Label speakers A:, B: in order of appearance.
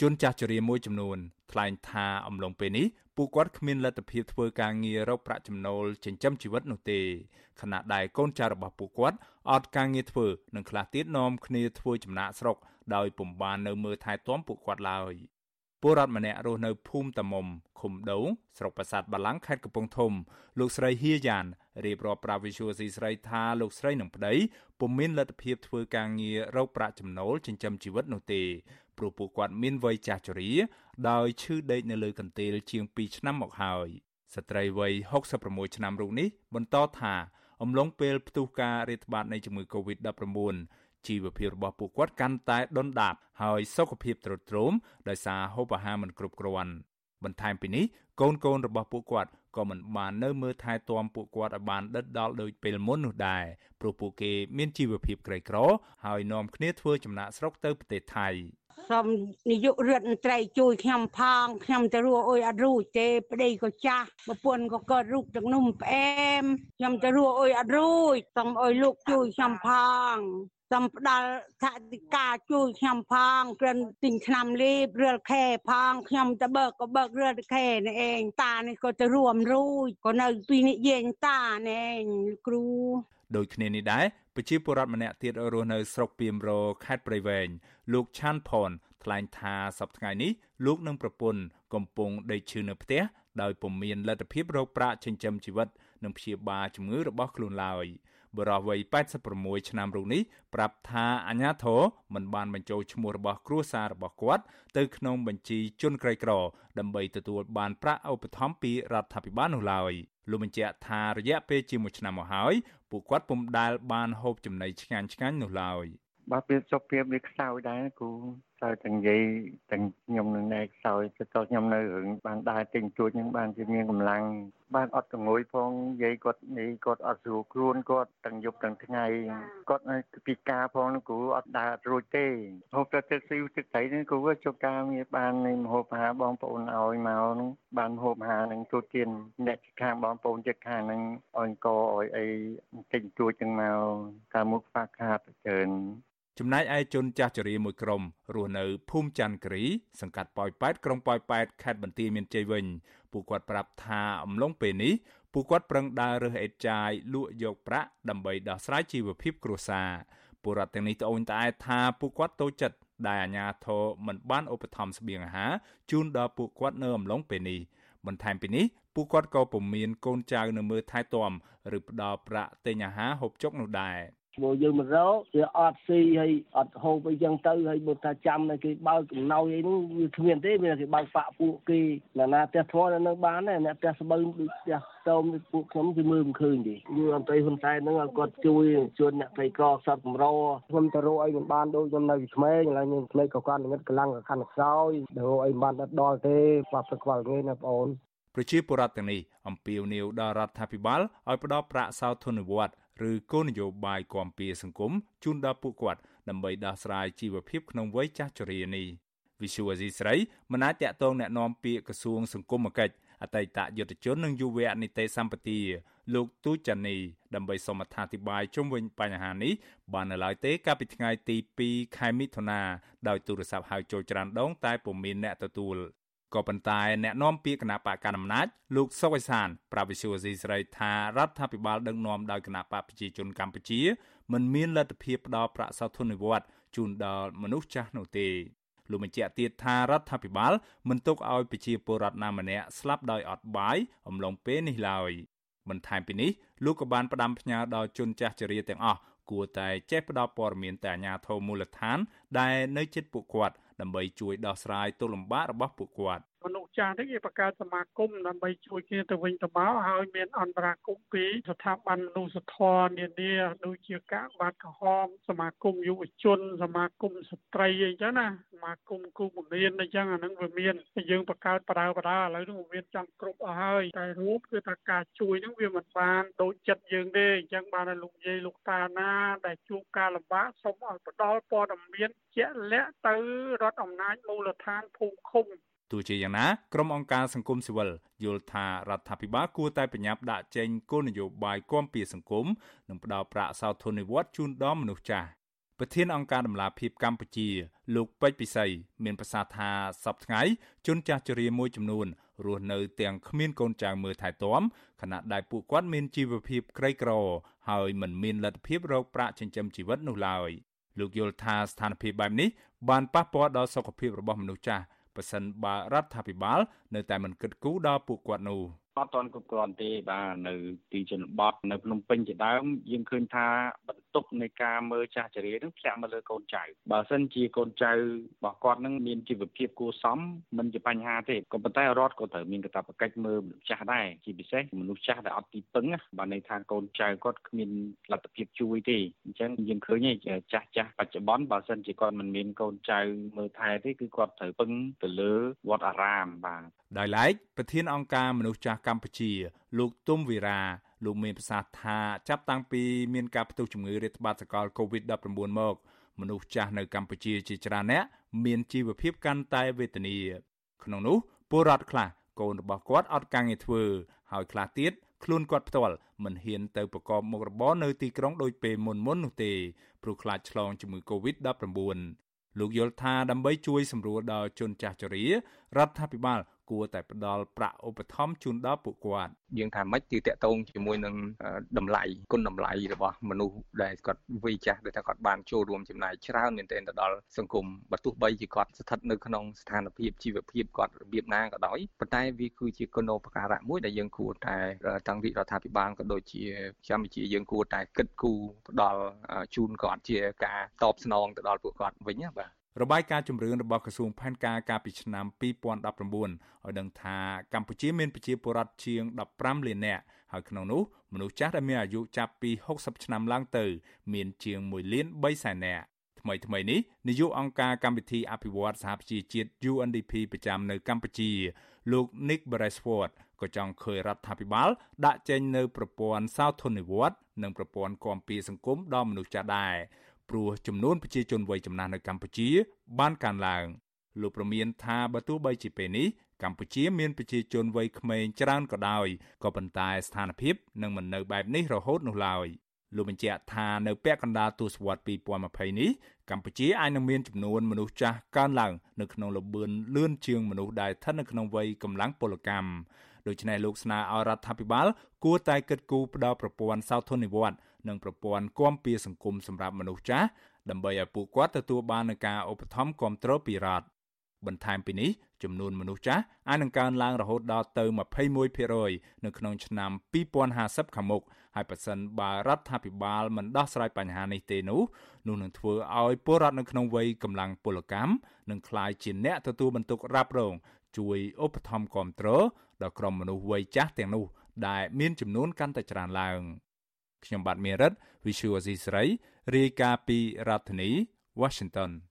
A: ជនចាស់ជរាមួយចំនួនថ្លែងថាអំឡុងពេលនេះពួកគាត់គ្មានលទ្ធភាពធ្វើការងាររកប្រាក់ចំណូលចិញ្ចឹមជីវិតនោះទេខណៈដែលកូនចៅរបស់ពួកគាត់អត់ការងារធ្វើនិងខ្លះទៀតនាំគ្នាធ្វើចំណាកស្រុកដោយពុំបាននៅមើលថែទាំពួកគាត់ឡើយពលរដ្ឋម្នាក់រស់នៅភូមិតាមុំឃុំដូងស្រុកប្រាសាទបាឡាំងខេត្តកំពង់ធំ លោកស្រីហៀយ៉ានរៀបរាប់ប្រាវិសុយស៊ីស្រីថាលោកស្រីនឹងប្តីពុំមានលទ្ធភាពធ្វើការងាររកប្រាក់ចំណូលចិញ្ចឹមជីវិតនោះទេ ព្រោះពួកគាត់មានវ័យចាស់ជរា ដោយឈឺដេកនៅលើកន្ទេលជាង2ឆ្នាំមកហើយស្ត្រីវ័យ66ឆ្នាំរូបនេះបន្តថាអំឡុងពេលផ្ទុះការរាតត្បាតនៃជំងឺ Covid-19 ជីវភាពរបស់ពួកគាត់កាន់តែដុនដាបហើយសុខភាពទ្រុឌទ្រោមដោយសារហូបអាហារមិនគ្រប់គ្រាន់បន្ថែមពីនេះកូនកូនរបស់ពួកគាត់ក៏មិនបាននៅមើលថែទាំពួកគាត់ឲ្យបានដិតដល់ដូចពេលមុននោះដែរព្រោះពួកគេមានជីវភាពក្រីក្រហើយនាំគ្នាធ្វើចំណាកស្រុកទៅប្រទេសថៃ
B: សូមនាយករដ្ឋមន្ត្រីជួយខ្ញុំផងខ្ញុំទៅរស់អុយអត់រួចទេប្តីក៏ចាស់ប្រពន្ធក៏កើតរូបទឹកនំផ្អែមខ្ញុំទៅរស់អុយអត់រួចសូមអុយលោកជួយខ្ញុំផងសូមផ្ដល់ថវិកាជួយខ្ញុំផងគ្រាន់ទិញឆ្នាំលីបរឿលខែផងខ្ញុំទៅបើកក៏បើករឿលខែនេះឯងតានេះក៏ទៅរួមរួចក៏នៅពីនិយាយតានេះឯងគ្រូ
A: ដូចគ្នានេះដែរ ប្រជាពលរដ្ឋម្នាក់ទៀតរស់នៅស្រុកពីមរខេត្តព្រៃវែងលោកឆាន់ផនថ្លែងថាសប្តាហ៍នេះលោកនិងប្រពន្ធកំពុងដេកឈឺនៅផ្ទះដោយពុំមានលទ្ធភាពរកប្រាក់ចិញ្ចឹមជីវិតនិងព្យាបាលជំងឺរបស់ខ្លួនឡើយ បរិះវ័យ86ឆ្នាំរូបនេះប្រាប់ថាអាញាធរមិនបានបញ្ចូលឈ្មោះរបស់គ្រួសាររបស់គាត់ទៅក្នុងបញ្ជីជនក្រីក្រ ដើម្បីទទួលបានប្រាក់ឧបត្ថម្ភពីរដ្ឋាភិបាលនោះឡើយលោកបញ្ជាក់ថារយៈពេលជាមួយឆ្នាំមកហើយពួកគាត់ពុំដែលបានហូបចំណីឆ្ងាញ់ឆ្ងាញ់នោះឡើយ
C: បើពីសុខភាពវាខ្សោយដែរគូ សើទាំងនិយាយទាំងខ្ញុំនឹងណែខ្សោយទៅតខ្ញុំនៅរឿងបានដើរទិញជួចនឹងបានជាមានកម្លាំងបានអត់កងួយផងនិយាយគាត់នេះគាត់អត់ស្រួលខ្លួនគាត់ទាំងយប់ទាំងថ្ងៃគាត់ពិការផងគ្រូអត់ដើររួចទេហូបទៅទឹកស៊ីវទឹកត្រីនេះគ្រូជប់ការងារបាននៃមហូបអាហារបងប្អូនឲ្យមកនឹងបានហូបអាហារនឹងទូទានអ្នកខាងបងប្អូនចិត្តខាងនឹងអង្កឲ្យអីទិញជួចទាំងមកតាមមុខខ្វះខាតច្រើន
A: ចំណែកឯជនចាស់ជរាមួយក្រុមរស់នៅភូមិច័ន្ទគិរីសង្កាត់ប៉ោយប៉ែតក្រុងប៉ោយប៉ែតខេត្តបន្ទាយមានជ័យវិញពួកគាត់ប្រាប់ថាអំឡុងពេលនេះពួកគាត់ប្រឹងដើររើសអេតចាយលក់យកប្រាក់ដើម្បីដោះស្រាយជីវភាពគ្រួសារពលរដ្ឋទាំងនេះត្អូញត្អែថាពួកគាត់តូចចិត្តដែលអាជ្ញាធរមិនបានឧបត្ថម្ភស្បៀងអាហារជូនដល់ពួកគាត់នៅអំឡុងពេលនេះបន្ថែមពីនេះពួកគាត់ក៏ពុំមានកូនចៅនៅមើលថែទាំឬផ្ដល់ប្រាក់ទិញអាហារហូបចុកនោះដែរ
D: ព្រោះយើងមករកវាអត់ស៊ីហើយអត់ហូបអីចឹងទៅហើយបើថាចាំតែគេបើកកំណោយអីនោះវាគ្មានទេមានគេបើកបាក់ពួកគេណាណាផ្ទះធ្ងន់នៅបានដែរអ្នកផ្ទះស្បូវដូចផ្ទះតោមពួកខ្ញុំគឺមើលមិនឃើញទេយើងអន្តរហ៊ុនសែនហ្នឹងគាត់ជួយជួយអ្នកក្រីក្រខ្សត់កម្រខ្ញុំទៅរកអីមិនបានដូចខ្ញុំនៅក្មេងឥឡូវខ្ញុំក្មេងក៏គាត់ងឹតកម្លាំងក៏ខាន់ខ្សោយទៅរកអីមិនបានដល់ទេបាត់ទឹកខ្វល់ងាយណាបងអូន
A: ប្រជាពលរដ្ឋទាំងនេះអំពាវនាវដល់រដ្ឋាភិបាលឲ្យផ្ដល់ប្រាក់សោធននិវត្តន៍ ឬគោលនយោបាយគាំពៀសង្គមជូនដល់ពួកគាត់ដើម្បីដោះស្រាយជីវភាពក្នុងវ័យចាស់ជរានេះវិសុវអេស៊ីស្រីមិនអាចតាក់ទងแนะនាំពាក្យក្រសួងសង្គមគិច្ចអតីតយុទ្ធជននិងយុវនីតិសម្បទាលោកទូចានីដើម្បីសូមអត្ថាធិប្បាយជុំវិញបញ្ហានេះបាននៅឡើយទេកាលពីថ្ងៃទី2ខែមិថុនាដោយទូរស័ព្ទហៅចូលច្រានដងតែពុំមានអ្នកទទួល ក៏ប៉ុន្តែអ្នកនាំពាក្យគណៈបកកណ្ដាលអំណាចលោកសុកអេសានប្រាប់វិសុវស៊ីស្រីថារដ្ឋាភិបាលដឹកនាំដោយគណៈបកប្រជាជនកម្ពុជាមិនមានលទ្ធភាពផ្ដល់ប្រាក់សោធននិវត្តន៍ជូនដល់មនុស្សចាស់នោះទេលោកបញ្ជាក់ទៀតថារដ្ឋាភិបាលមិនទុកឲ្យប្រជាពលរដ្ឋណាម្នាក់ស្លាប់ដោយអត់បាយអំឡុងពេលនេះឡើយបន្ថែមពីនេះលោកក៏បានផ្ដាំផ្ញើដល់ជនចាស់ជរាទាំងអស់ គួរតែចេះផ្ដល់ព័ត៌មានទៅអាជ្ញាធរមូលដ្ឋានដែលនៅជិតពួកគាត់ដើម្បីជួយដោះស្រាយទុក្ខលំបាករបស់ពួកគាត់
E: មនុស្សចាស់នេះគេបង្កើតសមាគមដើម្បីជួយគ្នាទៅវិញទៅមកហើយមានអន្តរាគមពីស្ថាប័នមនុស្សធម៌នានាដូចជាកាកបាទក្រហមសមាគមយុវជន សមាគមស្ត្រីអីចឹងណាសមាគមគូបង្រៀនអីចឹងអាហ្នឹងវាមានយើងបង្កើតបដាបដាឥឡូវនេះវាចង់គ្រប់អស់ហើយតែរួមគឺថាការជួយហ្នឹងវាមិនបានដូចចិត្តយើងទេអញ្ចឹងបានតែលោកយាយលោកតាណាដែលជួបការលំបាកសូមឲ្យផ្ដល់ព័ត៌មានជាក់លាក់ទៅរដ្ឋអំណាចមូលដ្ឋានភូមិឃុំ
A: ទោះជាយ៉ាងណាក្រុមអង្គការសង្គមស៊ីវិលយល់ថារដ្ឋាភិបាលគួរតែបញ្ញាប់ដាក់ចេញគោលនយោបាយគាំពៀសង្គមនិងផ្ដល់ប្រាក់សោធននិវត្តន៍ជូនដល់មនុស្សចាស់ប្រធានអង្គការដំឡាភិបកម្ពុជា លោកពេជ្រពិសីមានប្រសាសន៍ថាសប្តាហ៍ថ្ងៃជនចាស់ជរាមួយចំនួនរស់នៅទាំងគ្មានកូនចៅមើលថែទាំខណៈដែលពួកគាត់មានជីវភាពក្រីក្រ ហើយមិនមានលទ្ធភាពរកប្រាក់ចិញ្ចឹមជីវិតនោះឡើយលោកយល់ថាស្ថានភាពបែបនេះបានប៉ះពាល់ដល់សុខភាពរបស់មនុស្សចាស់ ប៉ះសិនបើរដ្ឋាភិបាល នៅតែមិនគិតគូរដល់ពួកគាត់នោះ។
F: អត់ទាន់គ្រប់គ្រាន់ទេបាទនៅទីជនបទនៅភ្នំពេញជាដើមយើងឃើញថាបន្ទុកនៃការមើលចាស់ចរានឹងធ្លាក់មកលើកូនចៅបើសិនជាកូនចៅរបស់គាត់នឹងមានជីវភាពគួរសមមិនជាបញ្ហាទេក៏ប៉ុន្តែរដ្ឋក៏ត្រូវមានកាតព្វកិច្ចមើលមនុស្សចាស់ដែរជាពិសេសមនុស្សចាស់ដែលអត់ទីពឹងបាទន័យថាកូនចៅគាត់គ្មានលទ្ធភាពជួយទេអញ្ចឹងយើងឃើញចាស់ចាស់បច្ចុប្បន្នបើសិនជាគាត់មិនមានកូនចៅមើលថែទេគឺគាត់ត្រូវពឹងទៅលើវត្តអារាមបាទ
A: ដោយឡែកប្រធានអង្គការមនុស្សចាស់កម្ពុជា លោកទុំវីរ៉ា លោកមានប្រសាសន៍ថាចាប់តាំងពីមានការផ្ទុះជំងឺរាតត្បាតសកល COVID-19 មកមនុស្សចាស់នៅកម្ពុជាជាច្រើនអ្នកមានជីវភាពកាន់តែវេទនា ក្នុងនោះពលរដ្ឋខ្លះកូនរបស់គាត់អត់ការងារធ្វើហើយខ្លះទៀតខ្លួនគាត់ផ្ទាល់មិនហ៊ានទៅប្រកបមុខរបរនៅទីក្រុងដូចពេលមុនមុននោះទេព្រោះខ្លាចឆ្លងជំងឺ Covid-19 លោកយល់ថាដើម្បីជួយសម្រួលដល់ជនចាស់ជរារដ្ឋាភិបាល គួរតែផ្ដល់ប្រាក់ឧបត្ថម្ភជូនដល់ពួកគាត់
G: យើងថាម៉េចទីតកតងជាមួយនឹងតម្លៃគុណតម្លៃរបស់មនុស្សដែលគាត់វ័យចាស់ដែលថាគាត់បានចូលរួមចំណាយច្រើនមែនទែនទៅដល់សង្គមបើទោះបីជាគាត់ស្ថិតនៅក្នុងស្ថានភាពជីវភាពគាត់របៀបណាក៏ដោយប៉ុន្តែវាគឺជាគុណូបការៈមួយដែលយើងគួរតែតាំងរាជរដ្ឋាភិបាលក៏ដូចជាចាំជាយើងគួរតែគិតគូរផ្ដល់ជូនគាត់ជាការតបស្នងទៅដល់ពួកគាត់វិញណាបាទ
A: របាយការណ៍ជំរឿនរបស់ក្រសួងផែនការកាលពីឆ្នាំ2019ឲ្យដឹងថាកម្ពុជាមានប្រជាពលរដ្ឋជាង15លាននាក់ហើយក្នុងនោះមនុស្សចាស់ដែលមានអាយុចាប់ពី60ឆ្នាំឡើងទៅ មានជាង1លាន3សែននាក់ថ្មីថ្មីនេះនាយកអង្គការកម្មវិធីអភិវឌ្ឍសហប្រជាជាតិ UNDP ប្រចាំនៅកម្ពុជាលោក Nick Beresford ក៏ចង់ឃើញរដ្ឋាភិបាល ដាក់ចេញនៅប្រព័ន្ធសោធននិវត្តន៍និងប្រព័ន្ធគាំពារសង្គមដល់មនុស្សចាស់ដែរ ព្រោះចំនួនប្រជាជនវ័យចំណាស់នៅកម្ពុជា បានកើនឡើងលោកប្រមានថាបើទោះបីជាពេលនេះកម្ពុជាមានប្រជាជនវ័យក្មេងច្រើនក៏ដោយក៏ប៉ុន្តែស្ថានភាពនឹងមិននៅបែបនេះរហូតនោះឡើយលោកបញ្ជាក់ថានៅពាក់កណ្ដាលទសវត្សរ៍2020នេះកម្ពុជាអាចនឹងមានចំនួនមនុស្សចាស់កើនឡើងនៅក្នុងលបឿនលឿនជាងមនុស្សដែលស្ថិតនៅក្នុងវ័យកម្លាំងពលកម្មដូច្នេះលោកស្នើឲ្យរដ្ឋាភិបាលគួរតែគិតគូរផ្ដល់ប្រព័ន្ធសោធននិវត្តន៍ និងប្រព័ន្ធគាំពារសង្គមសម្រាប់មនុស្សចាស់ដើម្បីឲ្យពួកគាត់ទទួលបាននូវការឧបត្ថម្ភគាំទ្រពីរដ្ឋបន្ថែមពីនេះចំនួនមនុស្សចាស់អាចនឹងកើនឡើងរហូតដល់ទៅ21%នៅក្នុងឆ្នាំ2050ខាងមុខហើយប្រសិនបើរដ្ឋាភិបាលមិនដោះស្រាយបញ្ហានេះទេនោះនោះនឹងធ្វើឲ្យពលរដ្ឋនៅក្នុងវ័យកម្លាំងពលកម្មនឹងក្លាយជាអ្នកទទួលបន្ទុករ៉ាប់រងជួយឧបត្ថម្ភគាំទ្រដល់ក្រុមមនុស្សវ័យចាស់ទាំងនោះដែលមានចំនួនកាន់តែច្រើនឡើង ខ្ញុំបាទមេរិត Visual Asia ស្រីរាយការណ៍ពីរដ្ឋធានី Washington